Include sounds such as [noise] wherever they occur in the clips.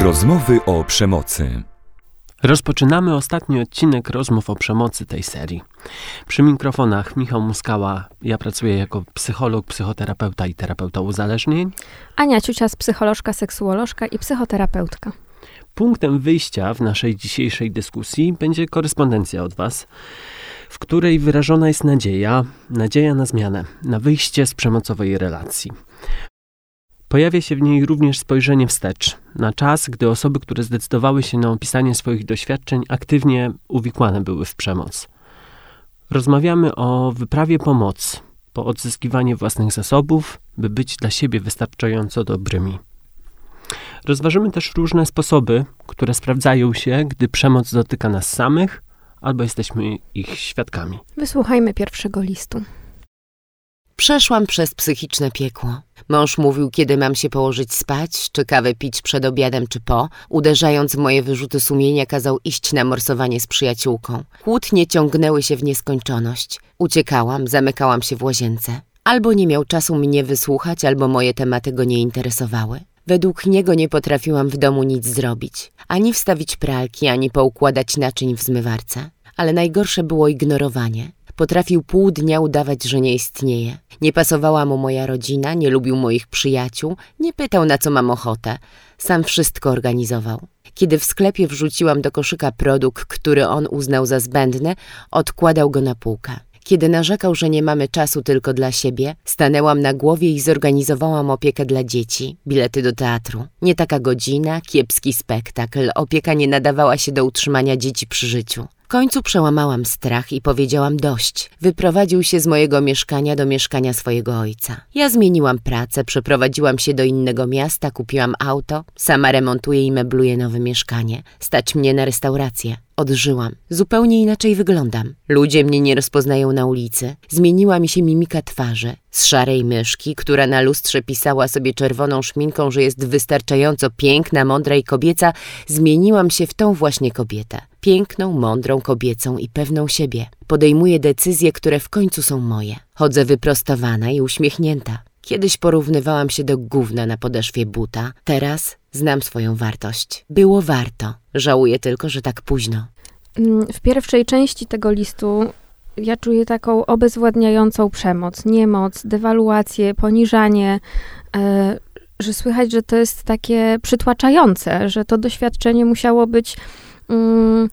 Rozmowy o przemocy. Rozpoczynamy ostatni odcinek rozmów o przemocy tej serii. Przy mikrofonach Michał Muskała, ja pracuję jako psycholog, psychoterapeuta i terapeuta uzależnień. Ania Ciucias, psycholożka, seksuolożka i psychoterapeutka. Punktem wyjścia w naszej dzisiejszej dyskusji będzie korespondencja od Was, w której wyrażona jest nadzieja, nadzieja na zmianę, na wyjście z przemocowej relacji. Pojawia się w niej również spojrzenie wstecz, na czas, gdy osoby, które zdecydowały się na opisanie swoich doświadczeń, aktywnie uwikłane były w przemoc. Rozmawiamy o wyprawie pomocy, po odzyskiwanie własnych zasobów, by być dla siebie wystarczająco dobrymi. Rozważymy też różne sposoby, które sprawdzają się, gdy przemoc dotyka nas samych albo jesteśmy ich świadkami. Wysłuchajmy pierwszego listu. Przeszłam przez psychiczne piekło. Mąż mówił, kiedy mam się położyć spać, czy kawę pić przed obiadem, czy po. Uderzając w moje wyrzuty sumienia, kazał iść na morsowanie z przyjaciółką. Kłótnie ciągnęły się w nieskończoność. Uciekałam, zamykałam się w łazience. Albo nie miał czasu mnie wysłuchać, albo moje tematy go nie interesowały. Według niego nie potrafiłam w domu nic zrobić. Ani wstawić pralki, ani poukładać naczyń w zmywarce. Ale najgorsze było ignorowanie. Potrafił pół dnia udawać, że nie istnieje. Nie pasowała mu moja rodzina, nie lubił moich przyjaciół, nie pytał na co mam ochotę. Sam wszystko organizował. Kiedy w sklepie wrzuciłam do koszyka produkt, który on uznał za zbędny, odkładał go na półkę. Kiedy narzekał, że nie mamy czasu tylko dla siebie, stanęłam na głowie i zorganizowałam opiekę dla dzieci, bilety do teatru. Nie taka godzina, kiepski spektakl, opieka nie nadawała się do utrzymania dzieci przy życiu. Końcu przełamałam strach i powiedziałam dość. Wyprowadził się z mojego mieszkania do mieszkania swojego ojca. Ja zmieniłam pracę, przeprowadziłam się do innego miasta, kupiłam auto, sama remontuję i mebluję nowe mieszkanie. Stać mnie na restaurację. Odżyłam. Zupełnie inaczej wyglądam. Ludzie mnie nie rozpoznają na ulicy. Zmieniła mi się mimika twarzy. Z szarej myszki, która na lustrze pisała sobie czerwoną szminką, że jest wystarczająco piękna, mądra i kobieca, zmieniłam się w tą właśnie kobietę. Piękną, mądrą, kobiecą i pewną siebie. Podejmuję decyzje, które w końcu są moje. Chodzę wyprostowana i uśmiechnięta. Kiedyś porównywałam się do gówna na podeszwie buta, teraz znam swoją wartość. Było warto. Żałuję tylko, że tak późno. Mm, w pierwszej części tego listu ja czuję taką obezwładniającą przemoc, niemoc, dewaluację, poniżanie, e, że słychać, że to jest takie przytłaczające, że to doświadczenie musiało być. Mm,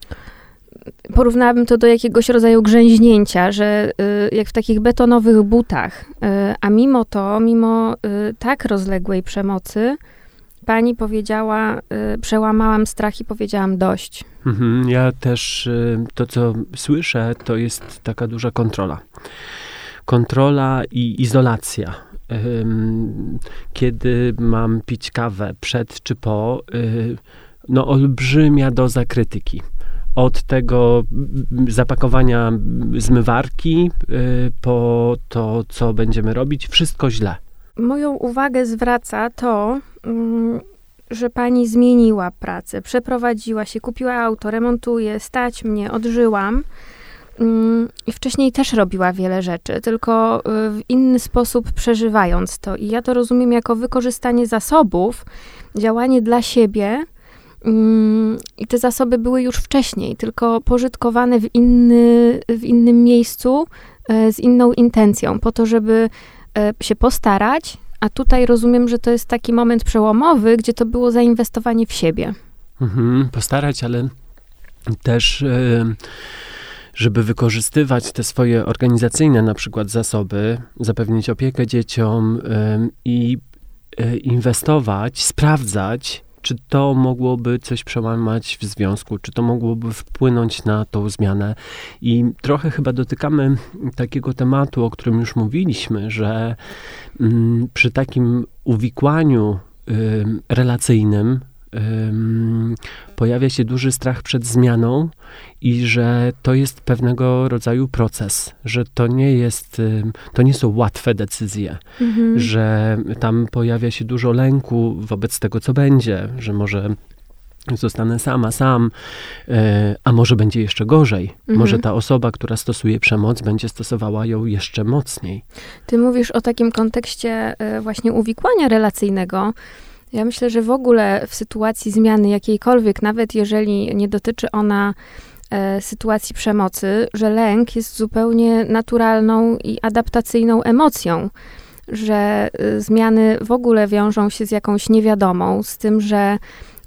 porównałabym to do jakiegoś rodzaju grzęźnięcia, że y, jak w takich betonowych butach. Y, a mimo to, mimo y, tak rozległej przemocy, pani powiedziała, przełamałam strach i powiedziałam dość. Mhm, ja też to, co słyszę, to jest taka duża kontrola. Kontrola i izolacja. Kiedy mam pić kawę przed czy po, no olbrzymia doza krytyki. Od tego mm, zapakowania zmywarki y, po to, co będziemy robić, wszystko źle. Moją uwagę zwraca to, mm, że pani zmieniła pracę, przeprowadziła się, kupiła auto, remontuje, stać mnie, odżyłam. Mm, I wcześniej też robiła wiele rzeczy, tylko y, w inny sposób przeżywając to. I ja to rozumiem jako wykorzystanie zasobów, działanie dla siebie. Mm, I te zasoby były już wcześniej, tylko pożytkowane w, inny, w innym miejscu, e, z inną intencją, po to, żeby e, się postarać, a tutaj rozumiem, że to jest taki moment przełomowy, gdzie to było zainwestowanie w siebie. Mhm, postarać, ale też, e, żeby wykorzystywać te swoje organizacyjne na przykład zasoby, zapewnić opiekę dzieciom i inwestować, sprawdzać, czy to mogłoby coś przełamać w związku, czy to mogłoby wpłynąć na tą zmianę. I trochę chyba dotykamy takiego tematu, o którym już mówiliśmy, że mm, przy takim uwikłaniu ym, relacyjnym ym, pojawia się duży strach przed zmianą i że to jest pewnego rodzaju proces, że to nie jest, to nie są łatwe decyzje, Mhm. że tam pojawia się dużo lęku wobec tego, co będzie, że może zostanę sama, sam, e, a może będzie jeszcze gorzej. Mhm. Może ta osoba, która stosuje przemoc, będzie stosowała ją jeszcze mocniej. Ty mówisz o takim kontekście e, właśnie uwikłania relacyjnego. Ja myślę, że w ogóle w sytuacji zmiany jakiejkolwiek, nawet jeżeli nie dotyczy ona e, sytuacji przemocy, że lęk jest zupełnie naturalną i adaptacyjną emocją, że y, zmiany w ogóle wiążą się z jakąś niewiadomą, z tym, że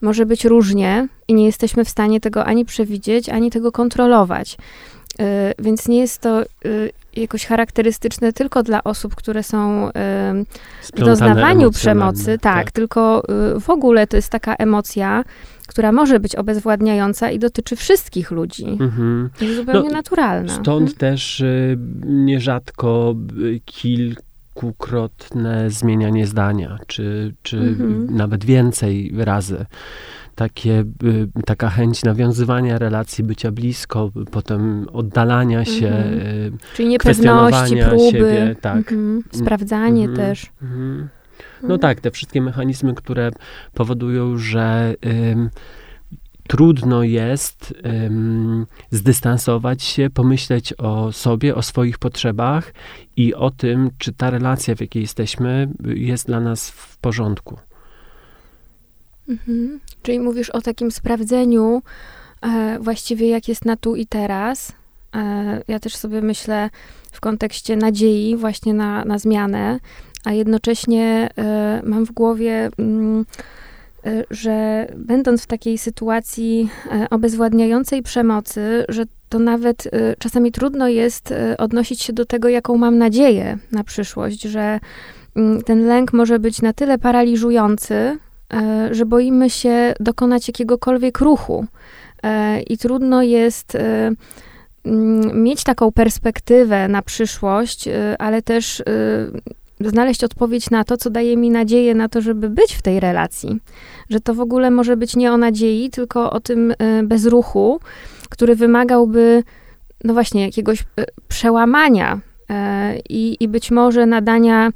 może być różnie i nie jesteśmy w stanie tego ani przewidzieć, ani tego kontrolować. Y, więc nie jest to jakoś charakterystyczne tylko dla osób, które są w doznawaniu przemocy, tak, tylko y, w ogóle to jest taka emocja, która może być obezwładniająca i dotyczy wszystkich ludzi. Mhm. Jest zupełnie No, naturalna. Stąd Mhm. też y, nierzadko y, kilkukrotne zmienianie zdania, czy, czy Mhm. nawet więcej razy. Takie, y, taka chęć nawiązywania relacji, bycia blisko, potem oddalania się, Mhm. y, Czyli niepewności, próby, siebie, tak. mhm. sprawdzanie Mhm. też. Mhm. No tak, te wszystkie mechanizmy, które powodują, że ym, trudno jest ym, zdystansować się, pomyśleć o sobie, o swoich potrzebach i o tym, czy ta relacja, w jakiej jesteśmy, y, jest dla nas w porządku. Mhm. Czyli mówisz o takim sprawdzeniu e, właściwie jak jest na tu i teraz. E, ja też sobie myślę w kontekście nadziei właśnie na, na zmianę, a jednocześnie e, mam w głowie, mm, e, że będąc w takiej sytuacji e, obezwładniającej przemocy, że to nawet e, czasami trudno jest odnosić się do tego, jaką mam nadzieję na przyszłość, że mm, ten lęk może być na tyle paraliżujący, że boimy się dokonać jakiegokolwiek ruchu. E, I trudno jest e, mm, mieć taką perspektywę na przyszłość, e, ale też e, znaleźć odpowiedź na to, co daje mi nadzieję na to, żeby być w tej relacji. Że to w ogóle może być nie o nadziei, tylko o tym e, bezruchu, który wymagałby, no właśnie, jakiegoś e, przełamania e, i, i być może nadania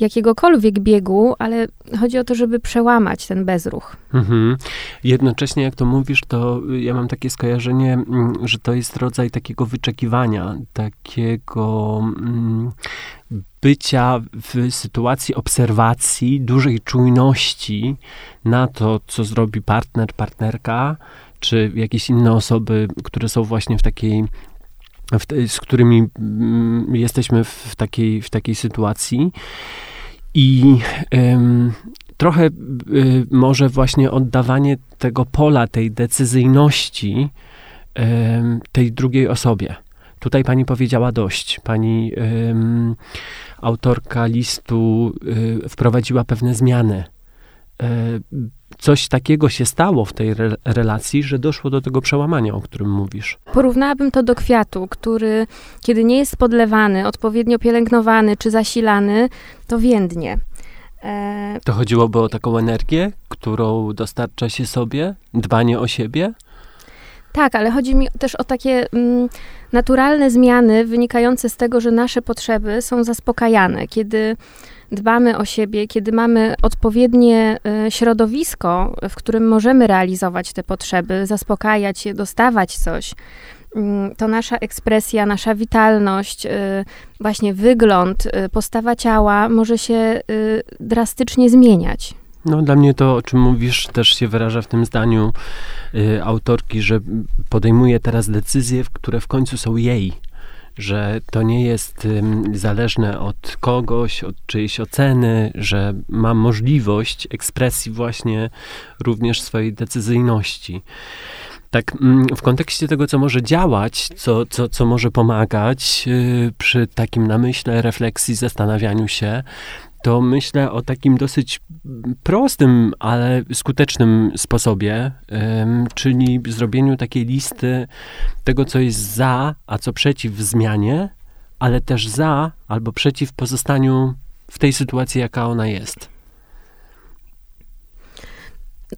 jakiegokolwiek biegu, ale chodzi o to, żeby przełamać ten bezruch. Mhm. Jednocześnie, jak to mówisz, to ja mam takie skojarzenie, mm, że to jest rodzaj takiego wyczekiwania, takiego mm, bycia w sytuacji obserwacji, dużej czujności na to, co zrobi partner, partnerka, czy jakieś inne osoby, które są właśnie w takiej w z którymi mm, jesteśmy w takiej, w takiej sytuacji. I em, trochę y, może właśnie oddawanie tego pola, tej decyzyjności em, tej drugiej osobie. Tutaj pani powiedziała dość. Pani autorka listu y, wprowadziła pewne zmiany. Coś takiego się stało w tej re- relacji, że doszło do tego przełamania, o którym mówisz. Porównałabym to do kwiatu, który, kiedy nie jest podlewany, odpowiednio pielęgnowany czy zasilany, to więdnie. E, To chodziłoby o taką energię, którą dostarcza się sobie, dbanie o siebie. tak, ale chodzi mi też o takie mm, naturalne zmiany wynikające z tego, że nasze potrzeby są zaspokajane. Kiedy dbamy o siebie, kiedy mamy odpowiednie e, środowisko, w którym możemy realizować te potrzeby, zaspokajać je, dostawać coś, mm, to nasza ekspresja, nasza witalność, e, właśnie wygląd, e, postawa ciała może się drastycznie zmieniać. No, dla mnie to, o czym mówisz, też się wyraża w tym zdaniu y, autorki, że podejmuje teraz decyzje, które w końcu są jej. Że to nie jest zależne od kogoś, od czyjejś oceny, że mam możliwość ekspresji właśnie również swojej decyzyjności. Tak, w kontekście tego, co może działać, co, co, co może pomagać y, przy takim namyśle, refleksji, zastanawianiu się, to myślę o takim dosyć prostym, ale skutecznym sposobie, czyli zrobieniu takiej listy tego, co jest za, a co przeciw zmianie, ale też za albo przeciw pozostaniu w tej sytuacji, jaka ona jest.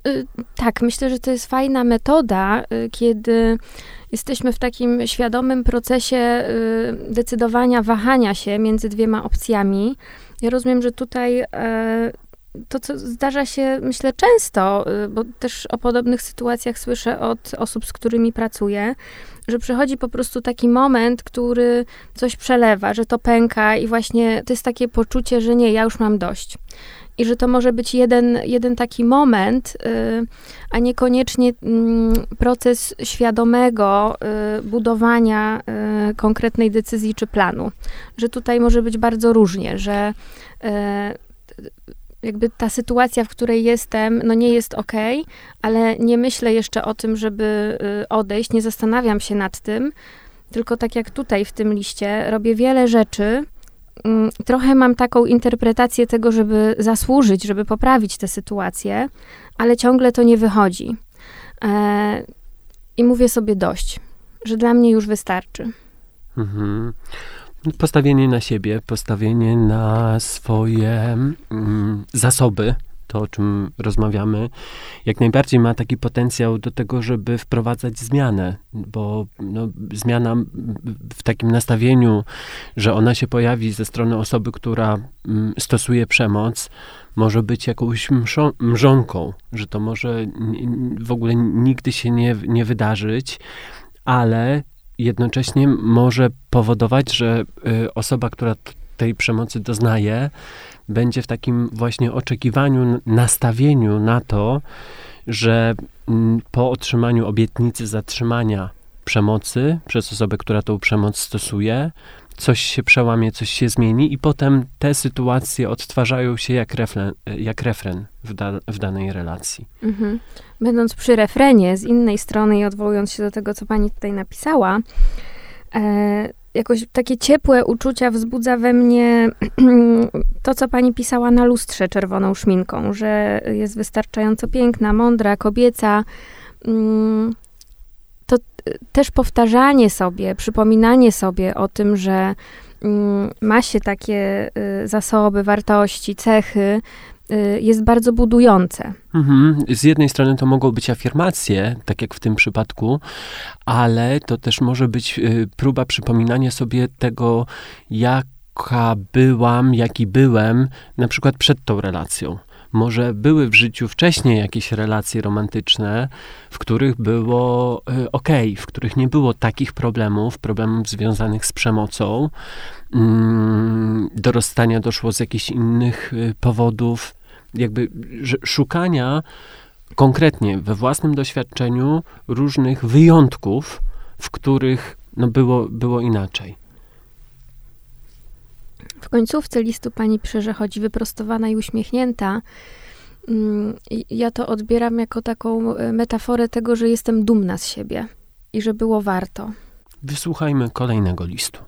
Y, Tak, myślę, że to jest fajna metoda, y, kiedy jesteśmy w takim świadomym procesie y, decydowania, wahania się między dwiema opcjami. Ja rozumiem, że tutaj e, to, co zdarza się, myślę, często, y, bo też o podobnych sytuacjach słyszę od osób, z którymi pracuję, że przychodzi po prostu taki moment, który coś przelewa, że to pęka i właśnie to jest takie poczucie, że nie, ja już mam dość. I że to może być jeden, jeden taki moment, y, a niekoniecznie mm, proces świadomego y, budowania y, konkretnej decyzji czy planu. Że tutaj może być bardzo różnie, że jakby ta sytuacja, w której jestem, no nie jest ok, ale nie myślę jeszcze o tym, żeby odejść, nie zastanawiam się nad tym, tylko tak jak tutaj w tym liście, robię wiele rzeczy, trochę mam taką interpretację tego, żeby zasłużyć, żeby poprawić tę sytuację, ale ciągle to nie wychodzi. E, I mówię sobie dość, że dla mnie już wystarczy. Mhm. Postawienie na siebie, postawienie na swoje mm, zasoby, to, o czym rozmawiamy, jak najbardziej ma taki potencjał do tego, żeby wprowadzać zmianę, bo no, zmiana w takim nastawieniu, że ona się pojawi ze strony osoby, która stosuje przemoc, może być jakąś mszą, mrzonką, że to może w ogóle nigdy się nie, nie wydarzyć, ale jednocześnie może powodować, że y, osoba, która tej przemocy doznaje, będzie w takim właśnie oczekiwaniu, nastawieniu na to, że mm, po otrzymaniu obietnicy zatrzymania przemocy przez osobę, która tą przemoc stosuje, coś się przełamie, coś się zmieni i potem te sytuacje odtwarzają się jak refren, jak refren w, da, w danej relacji. Mhm. Będąc przy refrenie, z innej strony i odwołując się do tego, co pani tutaj napisała, e, jakoś takie ciepłe uczucia wzbudza we mnie [clears throat] to, co pani pisała na lustrze czerwoną szminką, że jest wystarczająco piękna, mądra, kobieca. Mm, to też powtarzanie sobie, przypominanie sobie o tym, że mm, ma się takie y, zasoby, wartości, cechy, Y, jest bardzo budujące. Mhm. Z jednej strony to mogą być afirmacje, tak jak w tym przypadku, ale to też może być y, próba przypominania sobie tego, jaka byłam, jaki byłem, na przykład przed tą relacją. Może były w życiu wcześniej jakieś relacje romantyczne, w których było y, ok, w których nie było takich problemów, problemów związanych z przemocą. Mm, do rozstania doszło z jakichś innych powodów jakby szukania konkretnie we własnym doświadczeniu różnych wyjątków, w których no, było, było inaczej. W końcówce listu pani że chodzi wyprostowana i uśmiechnięta. Mm, ja to odbieram jako taką e, metaforę tego, że jestem dumna z siebie i że było warto. Wysłuchajmy kolejnego listu.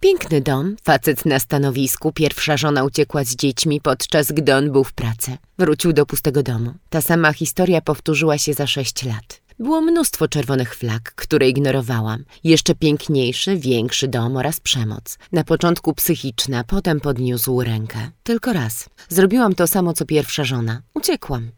Piękny dom, facet na stanowisku, pierwsza żona uciekła z dziećmi, podczas gdy on był w pracy. Wrócił do pustego domu. Ta sama historia powtórzyła się za sześć lat. Było mnóstwo czerwonych flag, które ignorowałam. Jeszcze piękniejszy, większy dom oraz przemoc. Na początku psychiczna, potem podniósł rękę. Tylko raz. Zrobiłam to samo, co pierwsza żona. Uciekłam.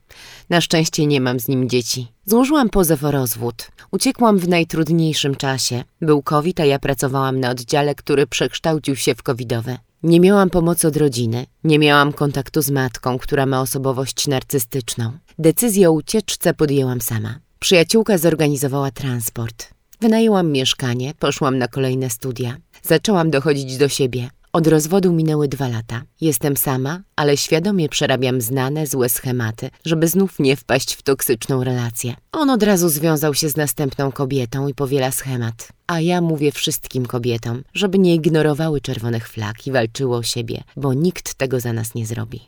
Na szczęście nie mam z nim dzieci. Złożyłam pozew o rozwód. Uciekłam w najtrudniejszym czasie. Był COVID, a ja pracowałam na oddziale, który przekształcił się w covidowe. Nie miałam pomocy od rodziny, nie miałam kontaktu z matką, która ma osobowość narcystyczną. Decyzję o ucieczce podjęłam sama. Przyjaciółka zorganizowała transport. Wynajęłam mieszkanie, poszłam na kolejne studia. Zaczęłam dochodzić do siebie. Od rozwodu minęły dwa lata. Jestem sama, ale świadomie przerabiam znane, złe schematy, żeby znów nie wpaść w toksyczną relację. On od razu związał się z następną kobietą i powiela schemat. A ja mówię wszystkim kobietom, żeby nie ignorowały czerwonych flag i walczyły o siebie, bo nikt tego za nas nie zrobi.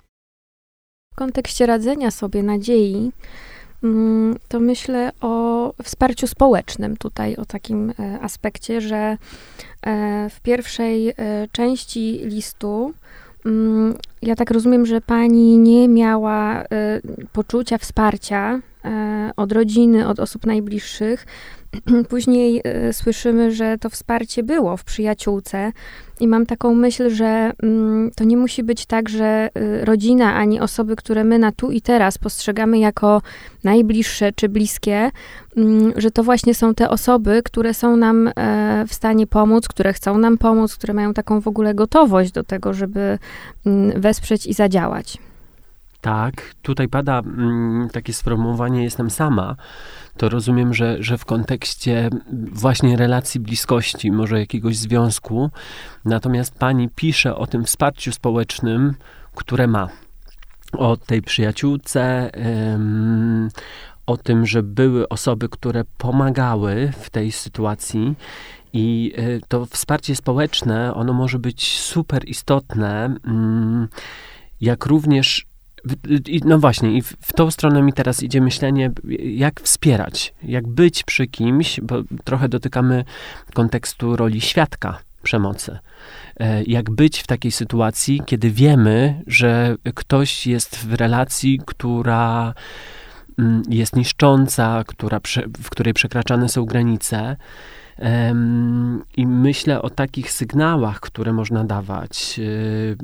W kontekście radzenia sobie nadziei, to myślę o wsparciu społecznym tutaj, o takim e, aspekcie, że e, w pierwszej e, części listu mm, ja tak rozumiem, że pani nie miała poczucia wsparcia od rodziny, od osób najbliższych. [clears throat] Później słyszymy, że to wsparcie było w przyjaciółce, i mam taką myśl, że mm, to nie musi być tak, że y, rodzina ani osoby, które my na tu i teraz postrzegamy jako najbliższe czy bliskie, mm, że to właśnie są te osoby, które są nam e, w stanie pomóc, które chcą nam pomóc, które mają taką w ogóle gotowość do tego, żeby mm, wesprzeć i zadziałać. Tak, tutaj pada takie sformułowanie jestem sama, to rozumiem, że, że w kontekście właśnie relacji bliskości, może jakiegoś związku, natomiast pani pisze o tym wsparciu społecznym, które ma. o tej przyjaciółce, o tym, że były osoby, które pomagały w tej sytuacji. I e, to wsparcie społeczne, ono może być super istotne, mm, jak również no właśnie, i w tą stronę mi teraz idzie myślenie, jak wspierać, jak być przy kimś, bo trochę dotykamy kontekstu roli świadka przemocy. E, jak być w takiej sytuacji, kiedy wiemy, że ktoś jest w relacji, która mm, jest niszcząca, która, w której przekraczane są granice. I myślę o takich sygnałach, które można dawać, y,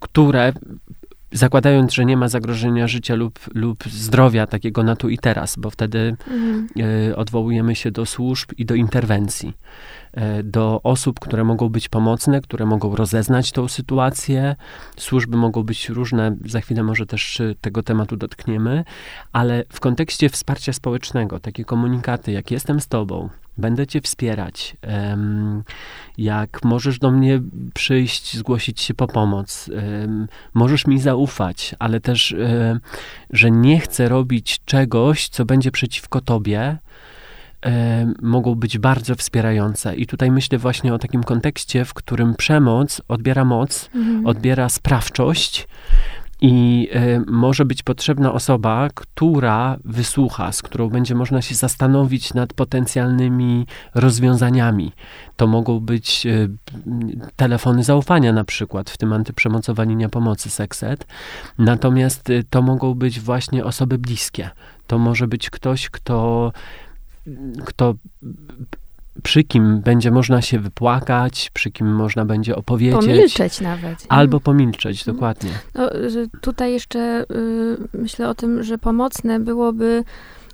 które zakładając, że nie ma zagrożenia życia lub, lub zdrowia takiego na tu i teraz, bo wtedy mhm. y, odwołujemy się do służb i do interwencji. E, do osób, które mogą być pomocne, które mogą rozeznać tą sytuację. Służby mogą być różne, za chwilę może też tego tematu dotkniemy, ale w kontekście wsparcia społecznego, takie komunikaty, jak jestem z Tobą, będę Cię wspierać, jak możesz do mnie przyjść, zgłosić się po pomoc, możesz mi zaufać, ale też, że nie chcę robić czegoś, co będzie przeciwko Tobie e, mogą być bardzo wspierające. I tutaj myślę właśnie o takim kontekście, w którym przemoc odbiera moc, mhm. odbiera sprawczość. I y, może być potrzebna osoba, która wysłucha, z którą będzie można się zastanowić nad potencjalnymi rozwiązaniami. To mogą być y, telefony zaufania, na przykład, w tym antyprzemocowa pomocy Sekset. Natomiast y, to mogą być właśnie osoby bliskie. To może być ktoś, kto kto przy kim będzie można się wypłakać, przy kim można będzie opowiedzieć. Pomilczeć nawet. Albo pomilczeć, mhm. dokładnie. No, tutaj jeszcze y, myślę o tym, że pomocne byłoby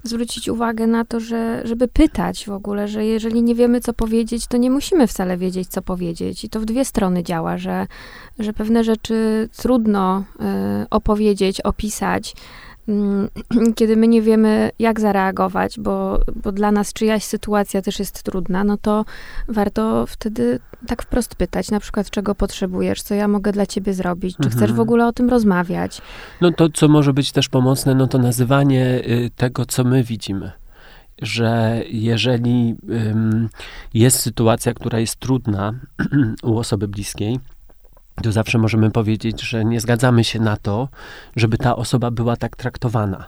zwrócić uwagę na to, że, żeby pytać w ogóle, że jeżeli nie wiemy, co powiedzieć, to nie musimy wcale wiedzieć, co powiedzieć. I to w dwie strony działa, że, że pewne rzeczy trudno y, opowiedzieć, opisać, [clears throat] kiedy my nie wiemy, jak zareagować, bo, bo dla nas czyjaś sytuacja też jest trudna, no to warto wtedy tak wprost pytać, na przykład, czego potrzebujesz, co ja mogę dla ciebie zrobić, czy mhm. chcesz w ogóle o tym rozmawiać. No to, co może być też pomocne, no to nazywanie y, tego, co my widzimy że jeżeli jest sytuacja, która jest trudna [clears throat] u osoby bliskiej, to zawsze możemy powiedzieć, że nie zgadzamy się na to, żeby ta osoba była tak traktowana.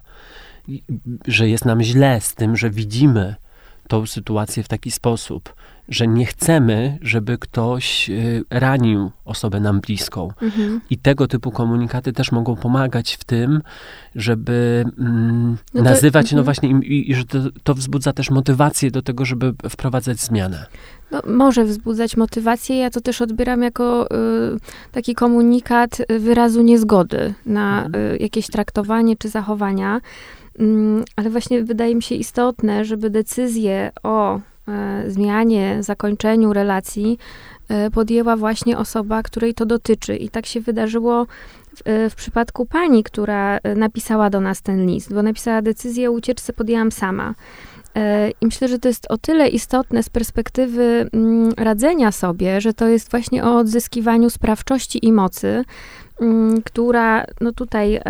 Że jest nam źle z tym, że widzimy tą sytuację w taki sposób, że nie chcemy, żeby ktoś y, ranił osobę nam bliską. Mhm. I tego typu komunikaty też mogą pomagać w tym, żeby mm, no to, nazywać, no mhm. właśnie, i, i, że to, to, wzbudza też motywację do tego, żeby wprowadzać zmianę. No, może wzbudzać motywację. Ja to też odbieram jako y, taki komunikat wyrazu niezgody na mhm. y, jakieś traktowanie czy zachowania. Mm, ale właśnie wydaje mi się istotne, żeby decyzję o zmianie, zakończeniu relacji e, podjęła właśnie osoba, której to dotyczy. I tak się wydarzyło w, e, w, przypadku pani, która napisała do nas ten list, bo napisała decyzję o ucieczce podjęłam sama. I myślę, że to jest o tyle istotne z perspektywy mm, radzenia sobie, że to jest właśnie o odzyskiwaniu sprawczości i mocy, która no tutaj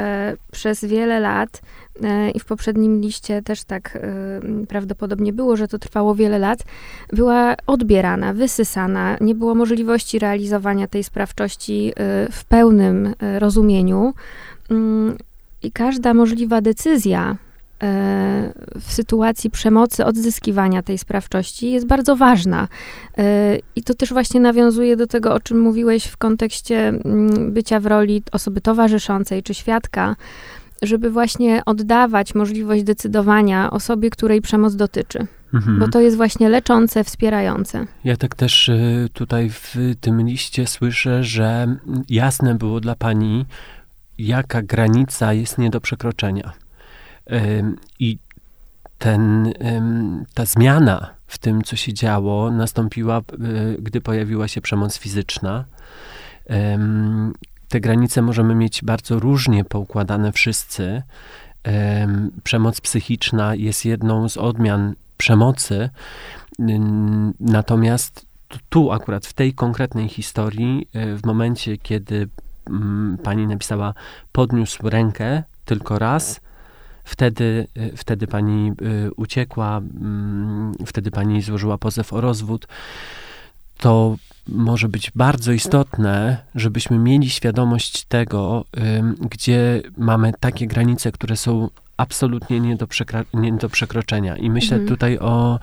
przez wiele lat E, i w poprzednim liście też tak e, prawdopodobnie było, że to trwało wiele lat, była odbierana, wysysana, nie było możliwości realizowania tej sprawczości e, w pełnym rozumieniu. Mm, I każda możliwa decyzja w sytuacji przemocy, odzyskiwania tej sprawczości jest bardzo ważna. I to też właśnie nawiązuje do tego, o czym mówiłeś w kontekście mm, bycia w roli osoby towarzyszącej czy świadka żeby właśnie oddawać możliwość decydowania osobie, której przemoc dotyczy. Mhm. Bo to jest właśnie leczące, wspierające. Ja tak też y, tutaj w tym liście słyszę, że jasne było dla pani, jaka granica jest nie do przekroczenia. I ten, ta zmiana w tym, co się działo, nastąpiła, y, gdy pojawiła się przemoc fizyczna te granice możemy mieć bardzo różnie poukładane wszyscy. Przemoc psychiczna jest jedną z odmian przemocy, natomiast tu akurat w tej konkretnej historii, e, w momencie, kiedy pani napisała, podniósł rękę tylko raz, wtedy, y, wtedy pani y, uciekła, mm, wtedy pani złożyła pozew o rozwód, to może być bardzo istotne, żebyśmy mieli świadomość tego, ym, gdzie mamy takie granice, które są absolutnie nie do, nie do przekroczenia. I myślę Mhm. tutaj o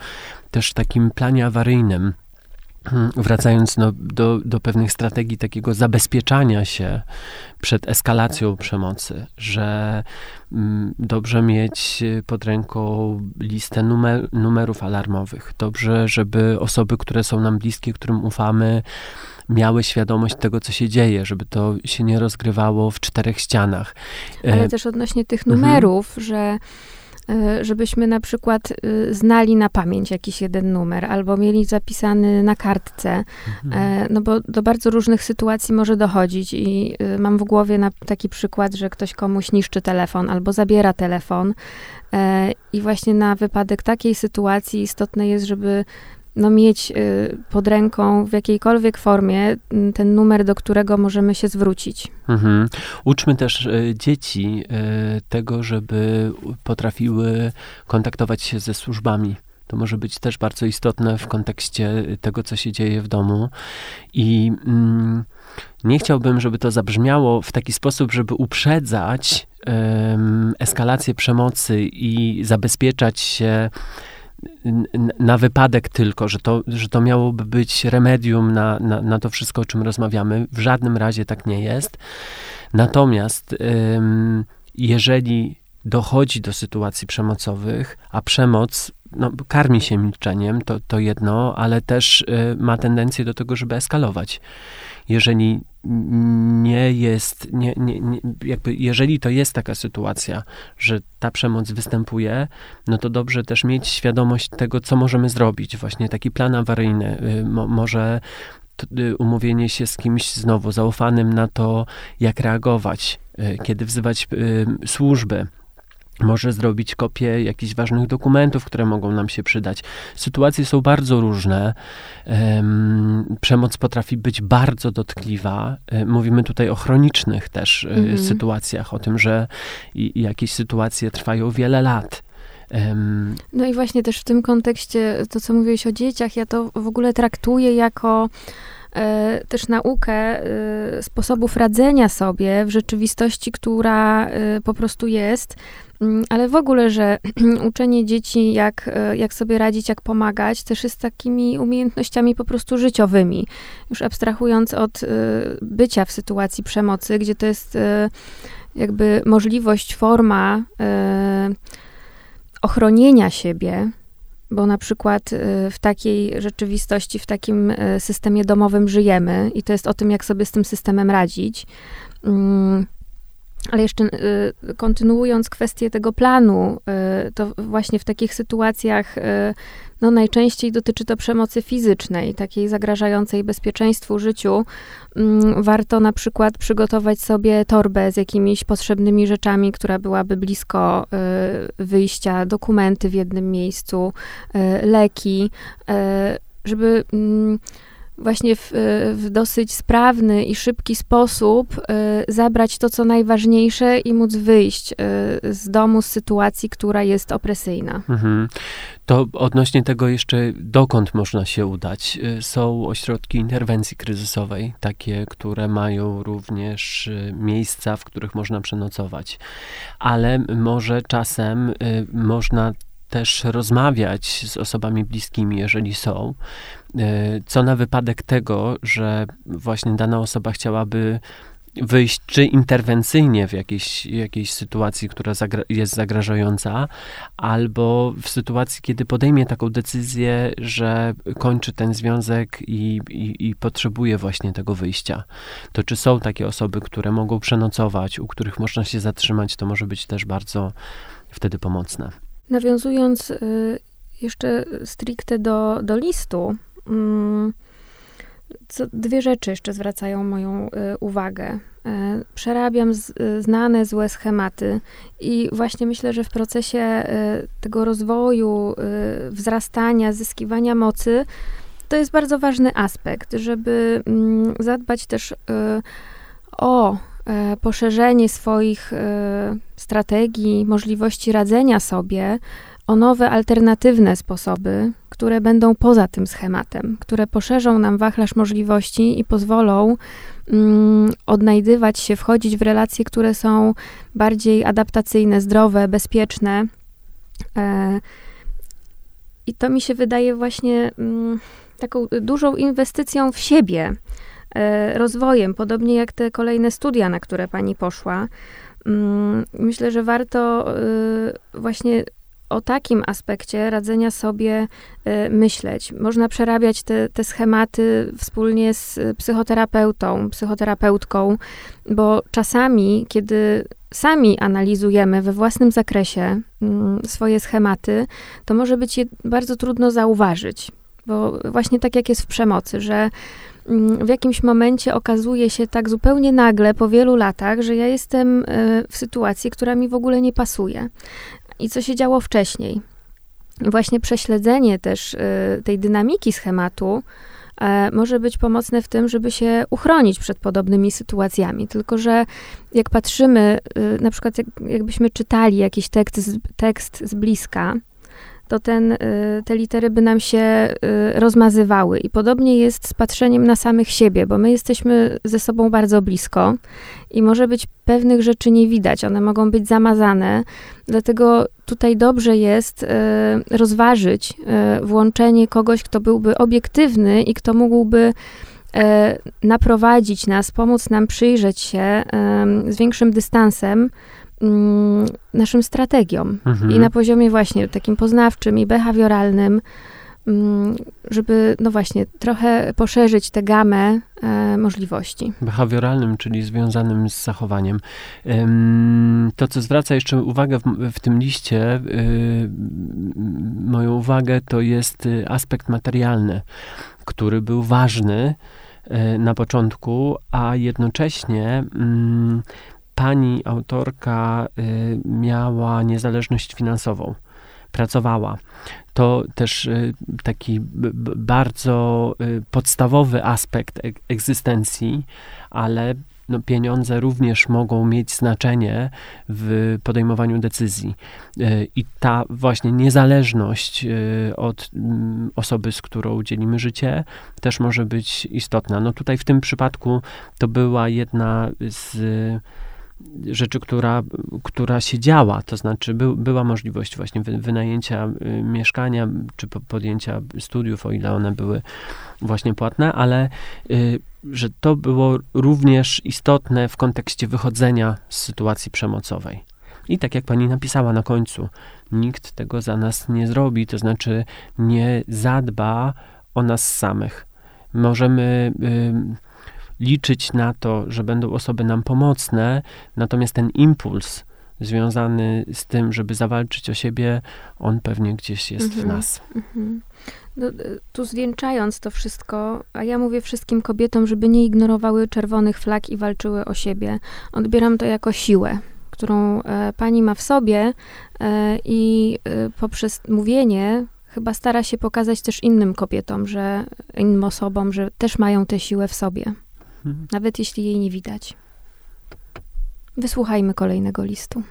też takim planie awaryjnym. [clears throat] Wracając no, do, do pewnych strategii takiego zabezpieczania się przed eskalacją przemocy, że mm, dobrze mieć pod ręką listę numer, numerów alarmowych, dobrze, żeby osoby, które są nam bliskie, którym ufamy, miały świadomość tego, co się dzieje, żeby to się nie rozgrywało w czterech ścianach. E, Ale też odnośnie tych mhm. numerów, że e, żebyśmy na przykład e, znali na pamięć jakiś jeden numer, albo mieli zapisany na kartce, mhm. e, no bo do bardzo różnych sytuacji może dochodzić i e, mam w głowie taki przykład, że ktoś komuś niszczy telefon albo zabiera telefon e, i właśnie na wypadek takiej sytuacji istotne jest, żeby no, mieć y, pod ręką w jakiejkolwiek formie m, ten numer, do którego możemy się zwrócić. Mhm. Uczmy też e, dzieci e, tego, żeby potrafiły kontaktować się ze służbami. To może być też bardzo istotne w kontekście tego, co się dzieje w domu. I mm, nie chciałbym, żeby to zabrzmiało w taki sposób, żeby uprzedzać em, eskalację przemocy i zabezpieczać się na wypadek tylko, że to, że to miałoby być remedium na, na, na to wszystko, o czym rozmawiamy. W żadnym razie tak nie jest. Natomiast ym, jeżeli dochodzi do sytuacji przemocowych, a przemoc no, karmi się milczeniem, to, to jedno, ale też y, ma tendencję do tego, żeby eskalować. Jeżeli nie jest, nie, nie, nie, jakby jeżeli to jest taka sytuacja, że ta przemoc występuje, no to dobrze też mieć świadomość tego, co możemy zrobić. Właśnie taki plan awaryjny, y, mo, może y, umówienie się z kimś znowu zaufanym na to, jak reagować, y, kiedy wzywać służby. Może zrobić kopię jakichś ważnych dokumentów, które mogą nam się przydać. Sytuacje są bardzo różne. Em, przemoc potrafi być bardzo dotkliwa. E, Mówimy tutaj o chronicznych też e, Mhm. sytuacjach, o tym, że jakieś sytuacje trwają wiele lat. No i właśnie też w tym kontekście, to co mówiłeś o dzieciach, ja to w ogóle traktuję jako też naukę e, sposobów radzenia sobie w rzeczywistości, która e, po prostu jest. Mm, Ale w ogóle, że [clears throat] uczenie dzieci, jak, e, jak sobie radzić, jak pomagać, też jest takimi umiejętnościami po prostu życiowymi. Już abstrahując od e, bycia w sytuacji przemocy, gdzie to jest e, jakby możliwość, forma e, ochronienia siebie, bo na przykład y, w takiej rzeczywistości, w takim y, systemie domowym żyjemy i to jest o tym, jak sobie z tym systemem radzić. Mm, Ale jeszcze y, kontynuując kwestię tego planu, to właśnie w takich sytuacjach no najczęściej dotyczy to przemocy fizycznej, takiej zagrażającej bezpieczeństwu, życiu. Mm, Warto na przykład przygotować sobie torbę z jakimiś potrzebnymi rzeczami, która byłaby blisko y, wyjścia, dokumenty w jednym miejscu, y, leki, y, żeby mm, właśnie w, y, w dosyć sprawny i szybki sposób y, zabrać to, co najważniejsze i móc wyjść y, z domu, z sytuacji, która jest opresyjna. Mhm. To odnośnie tego jeszcze, dokąd można się udać? Są ośrodki interwencji kryzysowej, takie, które mają również miejsca, w których można przenocować. Ale może czasem można też rozmawiać z osobami bliskimi, jeżeli są, y, co na wypadek tego, że właśnie dana osoba chciałaby wyjść czy interwencyjnie w jakiejś, jakiejś sytuacji, która zagra- jest zagrażająca, albo w sytuacji, kiedy podejmie taką decyzję, że kończy ten związek i, i, i potrzebuje właśnie tego wyjścia. To czy są takie osoby, które mogą przenocować, u których można się zatrzymać, to może być też bardzo wtedy pomocne. Nawiązując y, jeszcze stricte do, do listu, mm, dwie rzeczy jeszcze zwracają moją y, uwagę. Y, Przerabiam y, znane złe schematy i właśnie myślę, że w procesie tego rozwoju, wzrastania, zyskiwania mocy, to jest bardzo ważny aspekt, żeby mm, zadbać też o e, poszerzenie swoich e, strategii, możliwości radzenia sobie, o nowe, alternatywne sposoby, które będą poza tym schematem, które poszerzą nam wachlarz możliwości i pozwolą mm, odnajdywać się, wchodzić w relacje, które są bardziej adaptacyjne, zdrowe, bezpieczne. E, I to mi się wydaje właśnie mm, taką dużą inwestycją w siebie, e, rozwojem, podobnie jak te kolejne studia, na które pani poszła. Mm, myślę, że warto e, właśnie o takim aspekcie radzenia sobie y, myśleć. Można przerabiać te, te schematy wspólnie z psychoterapeutą, psychoterapeutką, bo czasami, kiedy sami analizujemy we własnym zakresie mm, swoje schematy, to może być je bardzo trudno zauważyć. Bo właśnie tak jak jest w przemocy, że w jakimś momencie okazuje się tak zupełnie nagle, po wielu latach, że ja jestem y, w sytuacji, która mi w ogóle nie pasuje i co się działo wcześniej. Właśnie prześledzenie też y, tej dynamiki schematu e, może być pomocne w tym, żeby się uchronić przed podobnymi sytuacjami. Tylko, że jak patrzymy, na przykład jak, jakbyśmy czytali jakiś tekst, tekst z bliska, to ten, y, te litery by nam się rozmazywały. I podobnie jest z patrzeniem na samych siebie, bo my jesteśmy ze sobą bardzo blisko i może być pewnych rzeczy nie widać, one mogą być zamazane. Dlatego tutaj dobrze jest e, rozważyć włączenie kogoś, kto byłby obiektywny i kto mógłby naprowadzić nas, pomóc nam przyjrzeć się z większym dystansem mm, naszym strategiom. Mhm. I na poziomie właśnie takim poznawczym i behawioralnym Mm, żeby, no właśnie, trochę poszerzyć tę gamę e, możliwości. Behawioralnym, czyli związanym z zachowaniem. To, co zwraca jeszcze uwagę w, w tym liście, y, moją uwagę, to jest y, aspekt materialny, który był ważny y, na początku, a jednocześnie mm, pani autorka miała niezależność finansową pracowała. To też y, taki bardzo y, podstawowy aspekt egzystencji, ale no, pieniądze również mogą mieć znaczenie w podejmowaniu decyzji. Y, I ta właśnie niezależność od mm, osoby, z którą dzielimy życie, też może być istotna. No tutaj w tym przypadku to była jedna z rzeczy, która, która się działa, to znaczy by, była możliwość właśnie wynajęcia y, mieszkania, czy podjęcia studiów, o ile one były właśnie płatne, ale y, że to było również istotne w kontekście wychodzenia z sytuacji przemocowej. I tak jak pani napisała na końcu, nikt tego za nas nie zrobi, to znaczy nie zadba o nas samych. Możemy liczyć na to, że będą osoby nam pomocne, natomiast ten impuls związany z tym, żeby zawalczyć o siebie, on pewnie gdzieś jest w mhm, nas. Mhm. No, tu zwieńczając to wszystko, a ja mówię wszystkim kobietom, żeby nie ignorowały czerwonych flag i walczyły o siebie. Odbieram to jako siłę, którą e, pani ma w sobie e, i e, poprzez mówienie chyba stara się pokazać też innym kobietom, że innym osobom, że też mają tę siłę w sobie. Mhm. nawet jeśli jej nie widać. Wysłuchajmy kolejnego listu.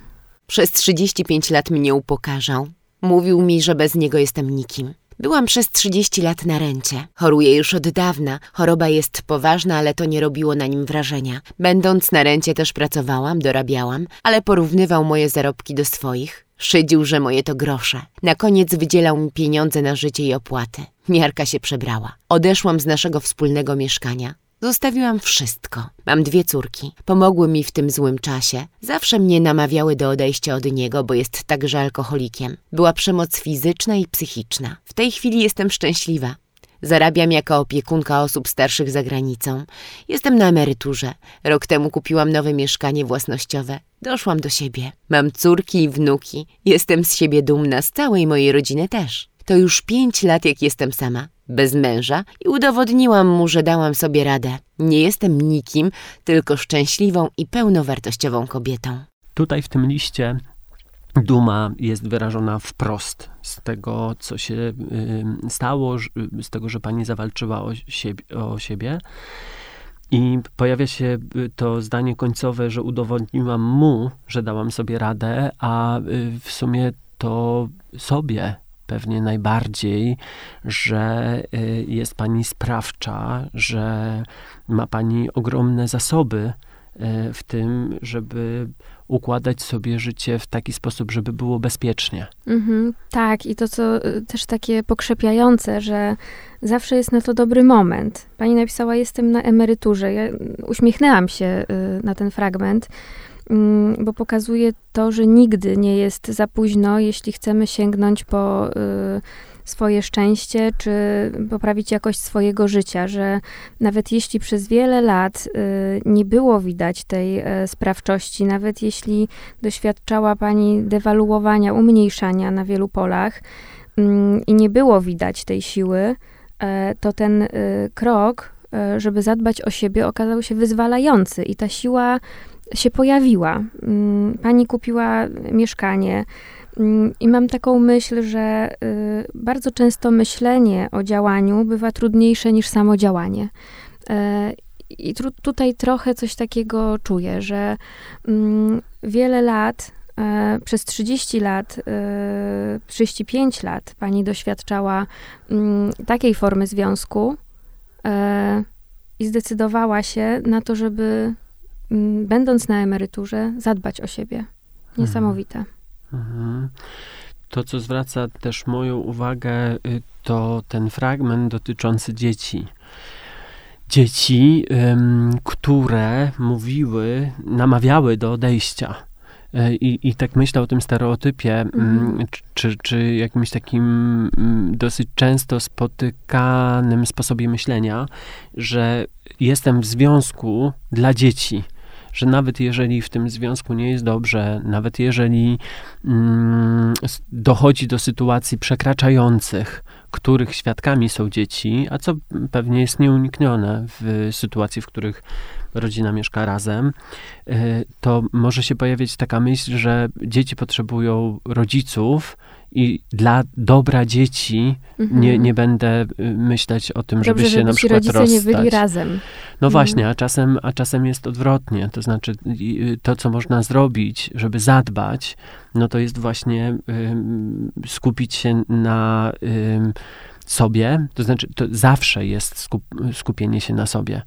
Przez 35 lat mnie upokarzał. Mówił mi, że bez niego jestem nikim. Byłam przez 30 lat na ręcie. Choruję już od dawna. Choroba jest poważna, ale to nie robiło na nim wrażenia. Będąc na ręcie też pracowałam, dorabiałam, ale porównywał moje zarobki do swoich. Szydził, że moje to grosze. Na koniec wydzielał mi pieniądze na życie i opłaty. Miarka się przebrała. Odeszłam z naszego wspólnego mieszkania. Zostawiłam wszystko. Mam dwie córki. Pomogły mi w tym złym czasie. Zawsze mnie namawiały do odejścia od niego, bo jest także alkoholikiem. Była przemoc fizyczna i psychiczna. W tej chwili jestem szczęśliwa. Zarabiam jako opiekunka osób starszych za granicą. Jestem na emeryturze. Rok temu kupiłam nowe mieszkanie własnościowe. Doszłam do siebie. Mam córki i wnuki. Jestem z siebie dumna, z całej mojej rodziny też. To już pięć lat, jak jestem sama bez męża i udowodniłam mu, że dałam sobie radę. Nie jestem nikim, tylko szczęśliwą i pełnowartościową kobietą. Tutaj w tym liście duma jest wyrażona wprost z tego, co się y, stało, z tego, że pani zawalczyła o siebie. O siebie. I pojawia się y, to zdanie końcowe, że udowodniłam mu, że dałam sobie radę, a y, w sumie to sobie pewnie najbardziej, że y, jest pani sprawcza, że ma pani ogromne zasoby w tym, żeby układać sobie życie w taki sposób, żeby było bezpiecznie. Mhm, tak, i to, co y, też takie pokrzepiające, że zawsze jest na to dobry moment. Pani napisała, jestem na emeryturze. Ja uśmiechnęłam się y, na ten fragment, mm, bo pokazuje to, że nigdy nie jest za późno, jeśli chcemy sięgnąć po y, swoje szczęście, czy poprawić jakość swojego życia, że nawet jeśli przez wiele lat y, nie było widać tej e, sprawczości, nawet jeśli doświadczała Pani dewaluowania, umniejszania na wielu polach mm, i nie było widać tej siły, e, to ten y, krok, e, żeby zadbać o siebie, okazał się wyzwalający. I ta siła się pojawiła. Mm, pani kupiła mieszkanie, Mm, I mam taką myśl, że y, bardzo często myślenie o działaniu bywa trudniejsze niż samo działanie. E, I tutaj trochę coś takiego czuję, że mm, wiele lat, e, przez 30 lat, 35 e, lat pani doświadczała takiej formy związku i zdecydowała się na to, żeby będąc na emeryturze, zadbać o siebie. Mhm. Niesamowite. Mhm. To, co zwraca też moją uwagę, y, to ten fragment dotyczący dzieci. Dzieci, które mówiły, namawiały do odejścia. Y, I, I tak myślę o tym stereotypie, mm. czy, czy jakimś takim mm, dosyć często spotykanym sposobie myślenia, że jestem w związku dla dzieci że nawet jeżeli w tym związku nie jest dobrze, nawet jeżeli mm, dochodzi do sytuacji przekraczających, których świadkami są dzieci, a co pewnie jest nieuniknione w sytuacji, w których rodzina mieszka razem, y, to może się pojawić taka myśl, że dzieci potrzebują rodziców, i dla dobra dzieci mhm. nie, nie będę y, myśleć o tym, Dobrze, żeby się żeby na przykład rodzice rozstać. nie byli razem. No mhm. właśnie, a czasem, a czasem jest odwrotnie. To znaczy y, to, co można zrobić, żeby zadbać, no to jest właśnie skupić się na sobie, to znaczy to zawsze jest skup, skupienie się na sobie.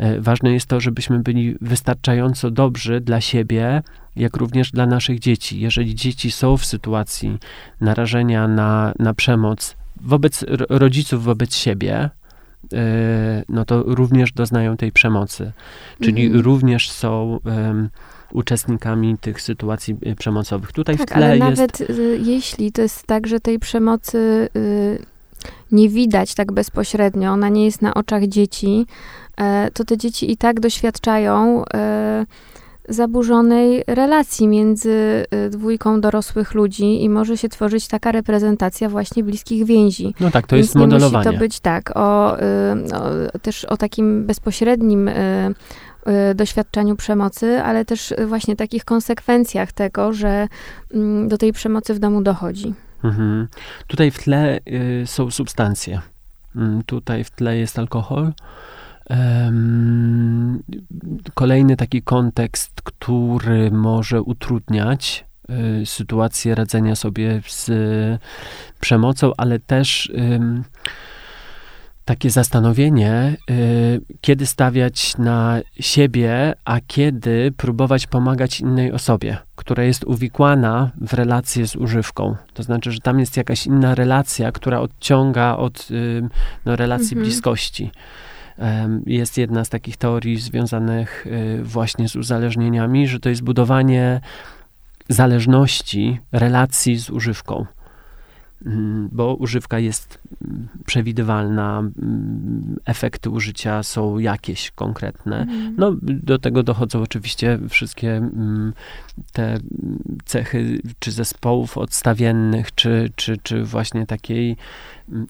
Y, ważne jest to, żebyśmy byli wystarczająco dobrzy dla siebie, jak również dla naszych dzieci. Jeżeli dzieci są w sytuacji narażenia na, na przemoc wobec rodziców, wobec siebie, e, no to również doznają tej przemocy. Czyli mhm. również są um, uczestnikami tych sytuacji e, przemocowych. Tutaj tak, w tle ale jest... nawet y, jeśli to jest tak, że tej przemocy y, nie widać tak bezpośrednio, ona nie jest na oczach dzieci, y, to te dzieci i tak doświadczają zaburzonej relacji między y, dwójką dorosłych ludzi i może się tworzyć taka reprezentacja właśnie bliskich więzi. No tak, to Więc jest modelowanie. musi to być tak, o, y, o, też o takim bezpośrednim y, doświadczeniu przemocy, ale też właśnie takich konsekwencjach tego, że mm, do tej przemocy w domu dochodzi. Mhm. Tutaj w tle y, są substancje. Mm, tutaj w tle jest alkohol, Kolejny taki kontekst, który może utrudniać y, sytuację radzenia sobie z przemocą, ale też takie zastanowienie, y, kiedy stawiać na siebie, a kiedy próbować pomagać innej osobie, która jest uwikłana w relację z używką. To znaczy, że tam jest jakaś inna relacja, która odciąga od no, relacji mhm. bliskości. Jest jedna z takich teorii związanych y, właśnie z uzależnieniami, że to jest budowanie zależności, relacji z używką. Mm, bo używka jest przewidywalna, mm, efekty użycia są jakieś konkretne. Mhm. No, do tego dochodzą oczywiście wszystkie te cechy, czy zespołów odstawiennych, czy, czy, czy właśnie takiej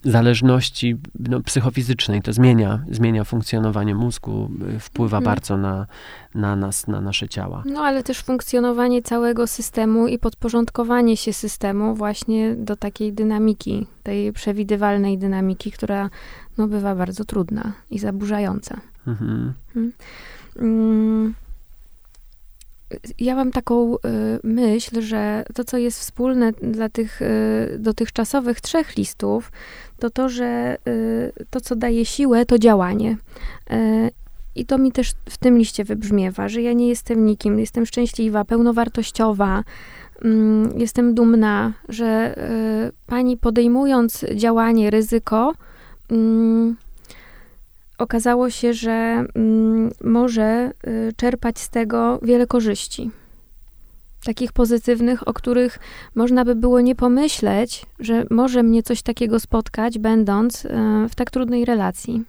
zależności no, psychofizycznej. To zmienia, zmienia funkcjonowanie mózgu, y, wpływa mhm. bardzo na, na nas, na nasze ciała. No ale też funkcjonowanie całego systemu i podporządkowanie się systemu właśnie do takiej dynamiki, tej przewidywalnej dynamiki, która no, bywa bardzo trudna i zaburzająca. Mhm. Mm, Ja mam taką y, myśl, że to, co jest wspólne dla tych y, dotychczasowych trzech listów, to to, że y, to, co daje siłę, to działanie. I to mi też w tym liście wybrzmiewa, że ja nie jestem nikim, jestem szczęśliwa, pełnowartościowa, jestem dumna, że y, pani podejmując działanie, ryzyko, mm, okazało się, że mm, może y, czerpać z tego wiele korzyści. Takich pozytywnych, o których można by było nie pomyśleć, że może mnie coś takiego spotkać, będąc y, w tak trudnej relacji.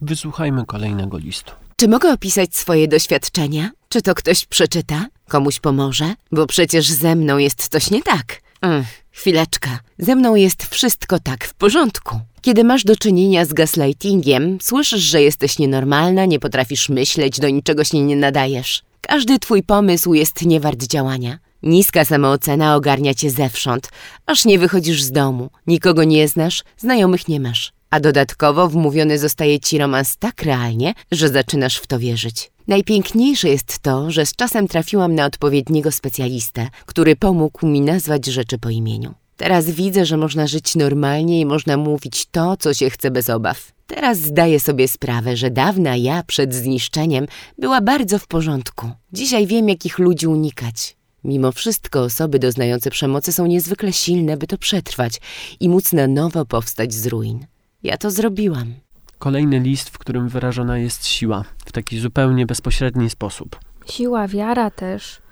Wysłuchajmy kolejnego listu. Czy mogę opisać swoje doświadczenia? Czy to ktoś przeczyta? Komuś pomoże? Bo przecież ze mną jest coś nie tak. Ech, chwileczka. Ze mną jest wszystko tak w porządku. Kiedy masz do czynienia z gaslightingiem, słyszysz, że jesteś nienormalna, nie potrafisz myśleć, do niczego się nie nadajesz. Każdy twój pomysł jest niewart działania. Niska samoocena ogarnia cię zewsząd, aż nie wychodzisz z domu, nikogo nie znasz, znajomych nie masz. A dodatkowo wmówiony zostaje ci romans tak realnie, że zaczynasz w to wierzyć. Najpiękniejsze jest to, że z czasem trafiłam na odpowiedniego specjalistę, który pomógł mi nazwać rzeczy po imieniu. Teraz widzę, że można żyć normalnie i można mówić to, co się chce bez obaw. Teraz zdaję sobie sprawę, że dawna ja przed zniszczeniem była bardzo w porządku. Dzisiaj wiem, jakich ludzi unikać. Mimo wszystko osoby doznające przemocy są niezwykle silne, by to przetrwać i móc na nowo powstać z ruin. Ja to zrobiłam. Kolejny list, w którym wyrażona jest siła w taki zupełnie bezpośredni sposób. Siła, wiara też,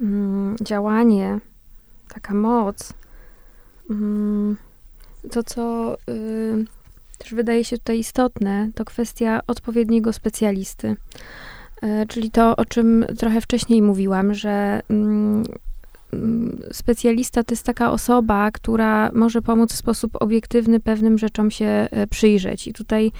mm, działanie, taka moc. Mm, to, co y, też wydaje się tutaj istotne, to kwestia odpowiedniego specjalisty. E, Czyli to, o czym trochę wcześniej mówiłam, że mm, specjalista to jest taka osoba, która może pomóc w sposób obiektywny pewnym rzeczom się e, przyjrzeć. I tutaj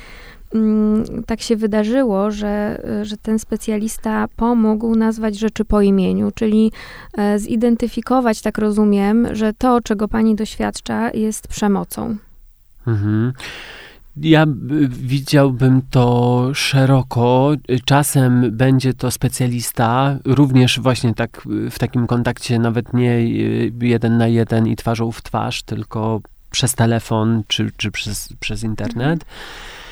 mm, tak się wydarzyło, że, e, że ten specjalista pomógł nazwać rzeczy po imieniu, czyli e, zidentyfikować, tak rozumiem, że to, czego pani doświadcza, jest przemocą. Mhm. Ja widziałbym to szeroko. Czasem będzie to specjalista, również właśnie tak w takim kontakcie, nawet nie y, jeden na jeden i twarzą w twarz, tylko przez telefon czy, czy przez, przez internet. E,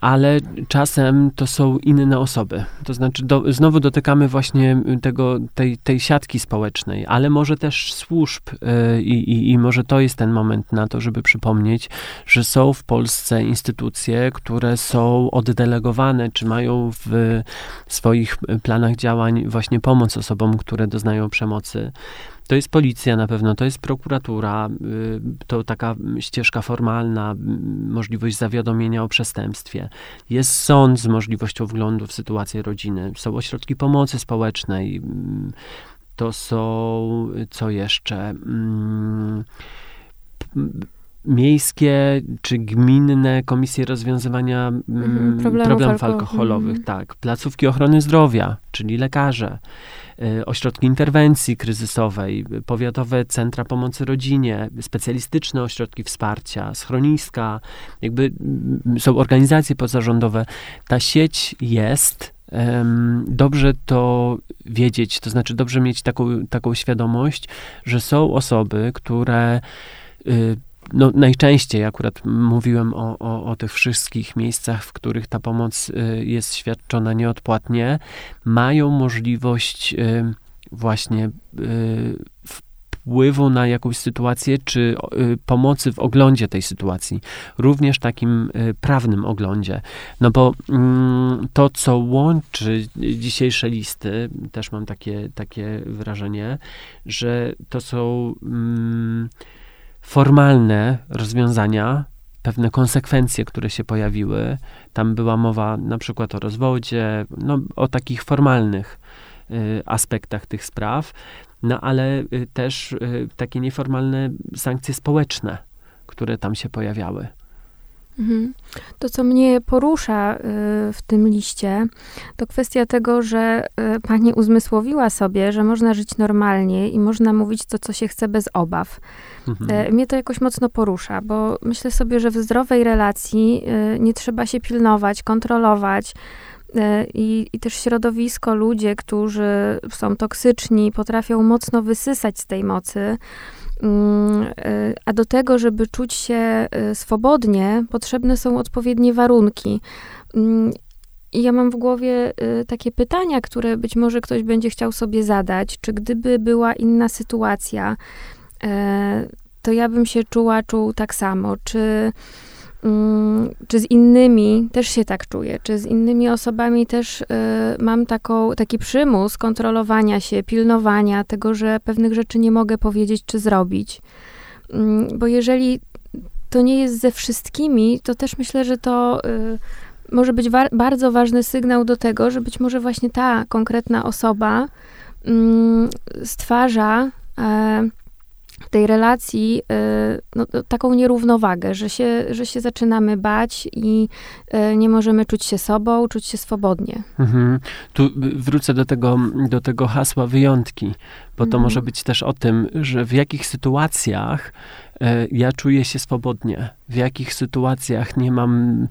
Ale czasem to są inne osoby. To znaczy, do, znowu dotykamy właśnie tego, tej, tej siatki społecznej, ale może też służb, e, i, i, i może to jest ten moment na to, żeby przypomnieć, że są w Polsce instytucje, które są oddelegowane, czy mają w swoich planach działań właśnie pomoc osobom, które doznają przemocy. To jest policja na pewno, to jest prokuratura, y, to taka ścieżka formalna, możliwość zawiadomienia o przestępstwie. Jest sąd z możliwością wglądu w sytuację rodziny. Są ośrodki pomocy społecznej. To są, co jeszcze? Mm, Miejskie czy gminne komisje rozwiązywania Mhm, problemów problemów alko- alkoholowych, mhm. tak. Placówki ochrony zdrowia, czyli lekarze ośrodki interwencji kryzysowej, y, powiatowe centra pomocy rodzinie, specjalistyczne ośrodki wsparcia, schroniska, jakby mm, są organizacje pozarządowe. Ta sieć jest. Dobrze to wiedzieć, to znaczy dobrze mieć taką, taką świadomość, że są osoby, które y, no, najczęściej akurat mówiłem o, o, o tych wszystkich miejscach, w których ta pomoc y, jest świadczona nieodpłatnie, mają możliwość y, właśnie y, wpływu na jakąś sytuację, czy pomocy w oglądzie tej sytuacji, również takim prawnym oglądzie. No bo mm, to, co łączy dzisiejsze listy, też mam takie, takie wrażenie, że to są mm, formalne rozwiązania, pewne konsekwencje, które się pojawiły. Tam była mowa na przykład o rozwodzie, no, o takich formalnych y, aspektach tych spraw, no ale y, też y, takie nieformalne sankcje społeczne, które tam się pojawiały. Mhm. To, co mnie porusza y, w tym liście, to kwestia tego, że y, pani uzmysłowiła sobie, że można żyć normalnie i można mówić to, co się chce bez obaw. Mhm. E, Mnie to jakoś mocno porusza, bo myślę sobie, że w zdrowej relacji y, nie trzeba się pilnować, kontrolować. e, I, I też środowisko, ludzie, którzy są toksyczni, potrafią mocno wysysać z tej mocy. Mm, e, A do tego, żeby czuć się e, swobodnie, potrzebne są odpowiednie warunki. Mm, I ja mam w głowie e, takie pytania, które być może ktoś będzie chciał sobie zadać. Czy gdyby była inna sytuacja, e, to ja bym się czuła, czuł tak samo. Czy, mm, czy z innymi też się tak czuję? Czy z innymi osobami też e, mam taką, taki przymus kontrolowania się, pilnowania tego, że pewnych rzeczy nie mogę powiedzieć czy zrobić? Mm, Bo jeżeli to nie jest ze wszystkimi, to też myślę, że to y, może być wa- bardzo ważny sygnał do tego, że być może właśnie ta konkretna osoba mm, stwarza e, tej relacji e, no, to taką nierównowagę, że się, że się zaczynamy bać i e, nie możemy czuć się sobą, czuć się swobodnie. Mhm. Tu y, wrócę do tego, do tego hasła wyjątki, bo to Mhm. może być też o tym, że w jakich sytuacjach ja czuję się swobodnie, w jakich sytuacjach nie mam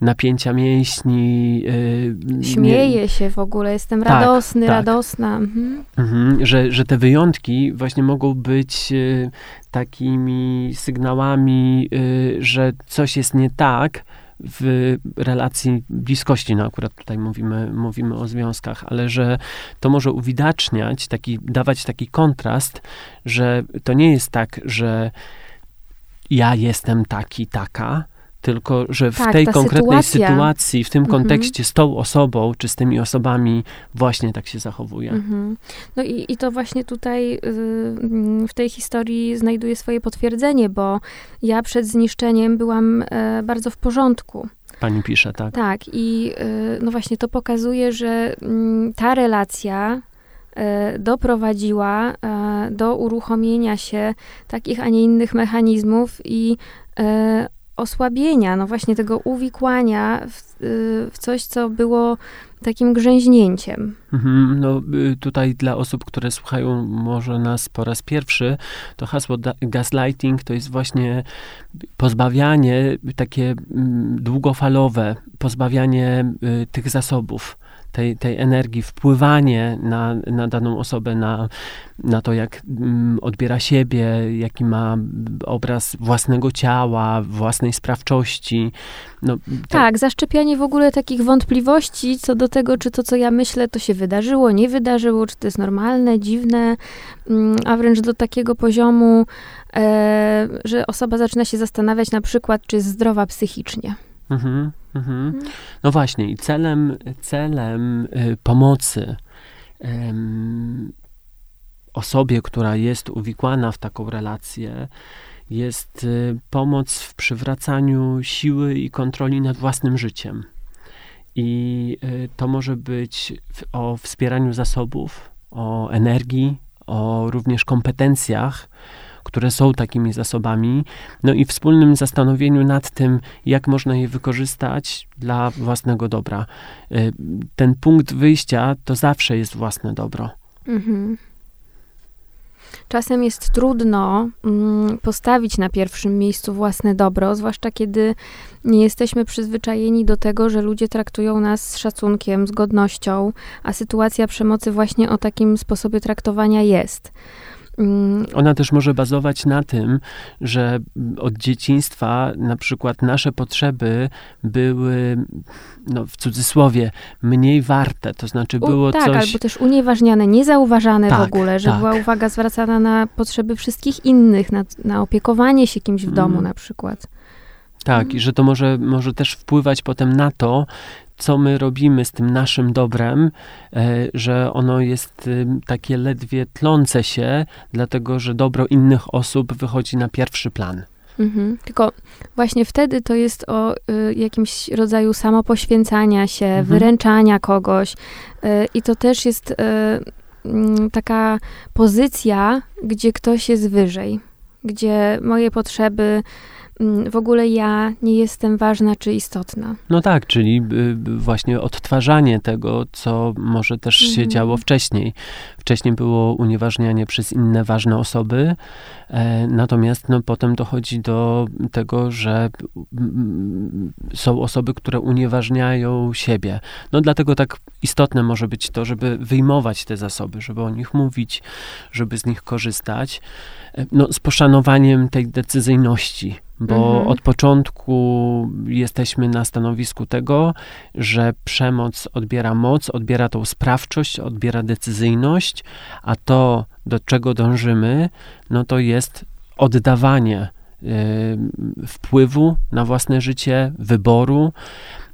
napięcia mięśni. e, nie- Śmieję się w ogóle, jestem Tak, radosny, tak. radosna. Mhm. Mhm, że, że te wyjątki właśnie mogą być e, takimi sygnałami, e, że coś jest nie tak w relacji bliskości, no akurat tutaj mówimy, mówimy o związkach, ale że to może uwidaczniać, taki, dawać taki kontrast, że to nie jest tak, że ja jestem taki, taka, tylko że w Tak, tej sytuacji, sytuacja. sytuacji, w tym Mhm. kontekście z tą osobą, czy z tymi osobami właśnie tak się zachowuje. Mhm. No i, i to właśnie tutaj y, w tej historii znajduje swoje potwierdzenie, bo ja przed zniszczeniem byłam e, bardzo w porządku. Pani pisze, tak? Tak, i y, no właśnie to pokazuje, że mm, ta relacja doprowadziła e, do uruchomienia się takich, a nie innych mechanizmów i e, osłabienia, no właśnie tego uwikłania w, w coś, co było takim grzęźnięciem. Mhm, no y, tutaj dla osób, które słuchają może nas po raz pierwszy, to hasło gaslighting to jest właśnie pozbawianie takie mm, długofalowe, pozbawianie y, tych zasobów, tej, tej energii, wpływanie na, na daną osobę, na, na to, jak mm, odbiera siebie, jaki ma obraz własnego ciała, własnej sprawczości. No, to- Tak, zaszczepianie w ogóle takich wątpliwości co do tego, czy to, co ja myślę, to się wydarzyło, nie wydarzyło, czy to jest normalne, dziwne, mm, a wręcz do takiego poziomu, e, że osoba zaczyna się zastanawiać na przykład, czy jest zdrowa psychicznie. Mhm, mhm. No właśnie, i celem, celem y, pomocy em, osobie, która jest uwikłana w taką relację, jest y, pomoc w przywracaniu siły i kontroli nad własnym życiem. I y, to może być o wspieraniu zasobów, o energii, o również kompetencjach, które są takimi zasobami, no i wspólnym zastanowieniu nad tym, jak można je wykorzystać dla własnego dobra. Y, Ten punkt wyjścia to zawsze jest własne dobro. Mhm. Czasem jest trudno mm, postawić na pierwszym miejscu własne dobro, zwłaszcza kiedy nie jesteśmy przyzwyczajeni do tego, że ludzie traktują nas z szacunkiem, z godnością, a sytuacja przemocy właśnie o takim sposobie traktowania jest. Mm, Ona też może bazować na tym, że od dzieciństwa na przykład nasze potrzeby były, no w cudzysłowie, mniej warte. To znaczy u- było tak, coś... albo też unieważniane, niezauważane w Tak, ogóle, że tak. była uwaga zwracana na potrzeby wszystkich innych, na, na opiekowanie się kimś w domu Mm. na przykład. Tak, i że to może, może też wpływać potem na to, co my robimy z tym naszym dobrem, e, że ono jest ym, takie ledwie tlące się, dlatego że dobro innych osób wychodzi na pierwszy plan. Mhm. Tylko właśnie wtedy to jest o y, jakimś rodzaju samopoświęcania się, Mhm. wyręczania kogoś. Y, I to też jest y, mm, taka pozycja, gdzie ktoś jest wyżej, gdzie moje potrzeby w ogóle ja nie jestem ważna czy istotna. No tak, czyli y, y, właśnie odtwarzanie tego, co może też się Mhm. działo wcześniej. Wcześniej było unieważnianie przez inne ważne osoby, e, natomiast no, potem dochodzi do tego, że mm, są osoby, które unieważniają siebie. No dlatego tak istotne może być to, żeby wyjmować te zasoby, żeby o nich mówić, żeby z nich korzystać. E, No, z poszanowaniem tej decyzyjności, bo Mhm. od początku jesteśmy na stanowisku tego, że przemoc odbiera moc, odbiera tą sprawczość, odbiera decyzyjność, a to, do czego dążymy, no to jest oddawanie y, wpływu na własne życie, wyboru.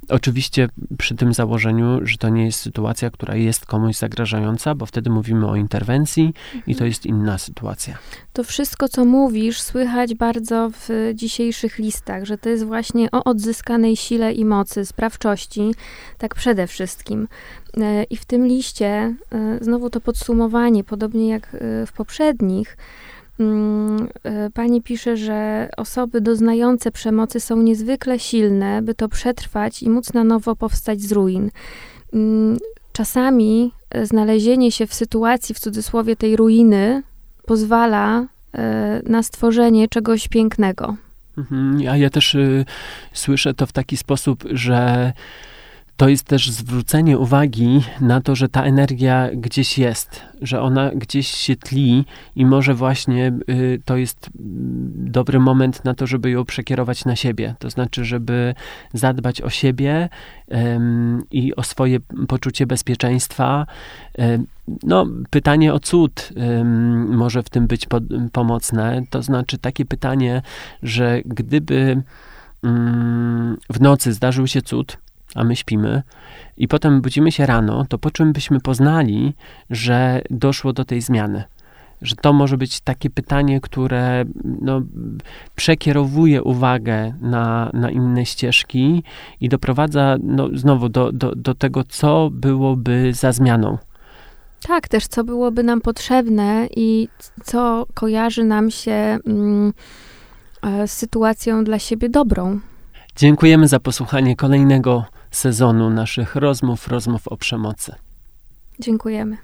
Oczywiście przy tym założeniu, że to nie jest sytuacja, która jest komuś zagrażająca, bo wtedy mówimy o interwencji i to jest inna sytuacja. To wszystko, co mówisz, słychać bardzo w dzisiejszych listach, że to jest właśnie o odzyskanej sile i mocy, sprawczości, tak przede wszystkim. E, I w tym liście, e, znowu to podsumowanie, podobnie jak e, w poprzednich, pani pisze, że osoby doznające przemocy są niezwykle silne, by to przetrwać i móc na nowo powstać z ruin. Mm, Czasami e, znalezienie się w sytuacji, w cudzysłowie, tej ruiny, pozwala e, na stworzenie czegoś pięknego. Mhm, A ja też y, słyszę to w taki sposób, że to jest też zwrócenie uwagi na to, że ta energia gdzieś jest, że ona gdzieś się tli i może właśnie y, to jest mm, dobry moment na to, żeby ją przekierować na siebie. To znaczy, żeby zadbać o siebie em, i o swoje poczucie bezpieczeństwa. Em, no, pytanie o cud może w tym być po, pomocne. To znaczy takie pytanie, że gdyby mm, w nocy zdarzył się cud, a my śpimy, i potem budzimy się rano, to po czym byśmy poznali, że doszło do tej zmiany? Że to może być takie pytanie, które no, przekierowuje uwagę na, na inne ścieżki i doprowadza no, znowu do, do, do tego, co byłoby za zmianą. Tak, też co byłoby nam potrzebne i co kojarzy nam się mm, e, z sytuacją dla siebie dobrą. Dziękujemy za posłuchanie kolejnego sezonu naszych rozmów, rozmów o przemocy. Dziękujemy.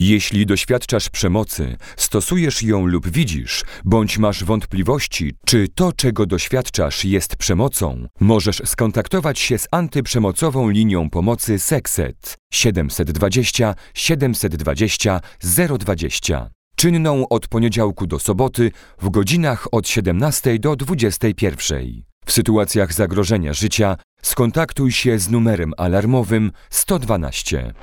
Jeśli doświadczasz przemocy, stosujesz ją lub widzisz, bądź masz wątpliwości, czy to, czego doświadczasz, jest przemocą, możesz skontaktować się z antyprzemocową linią pomocy Sekset 720 720 020. Czynną od poniedziałku do soboty w godzinach od 17 do 21. W sytuacjach zagrożenia życia skontaktuj się z numerem alarmowym 112.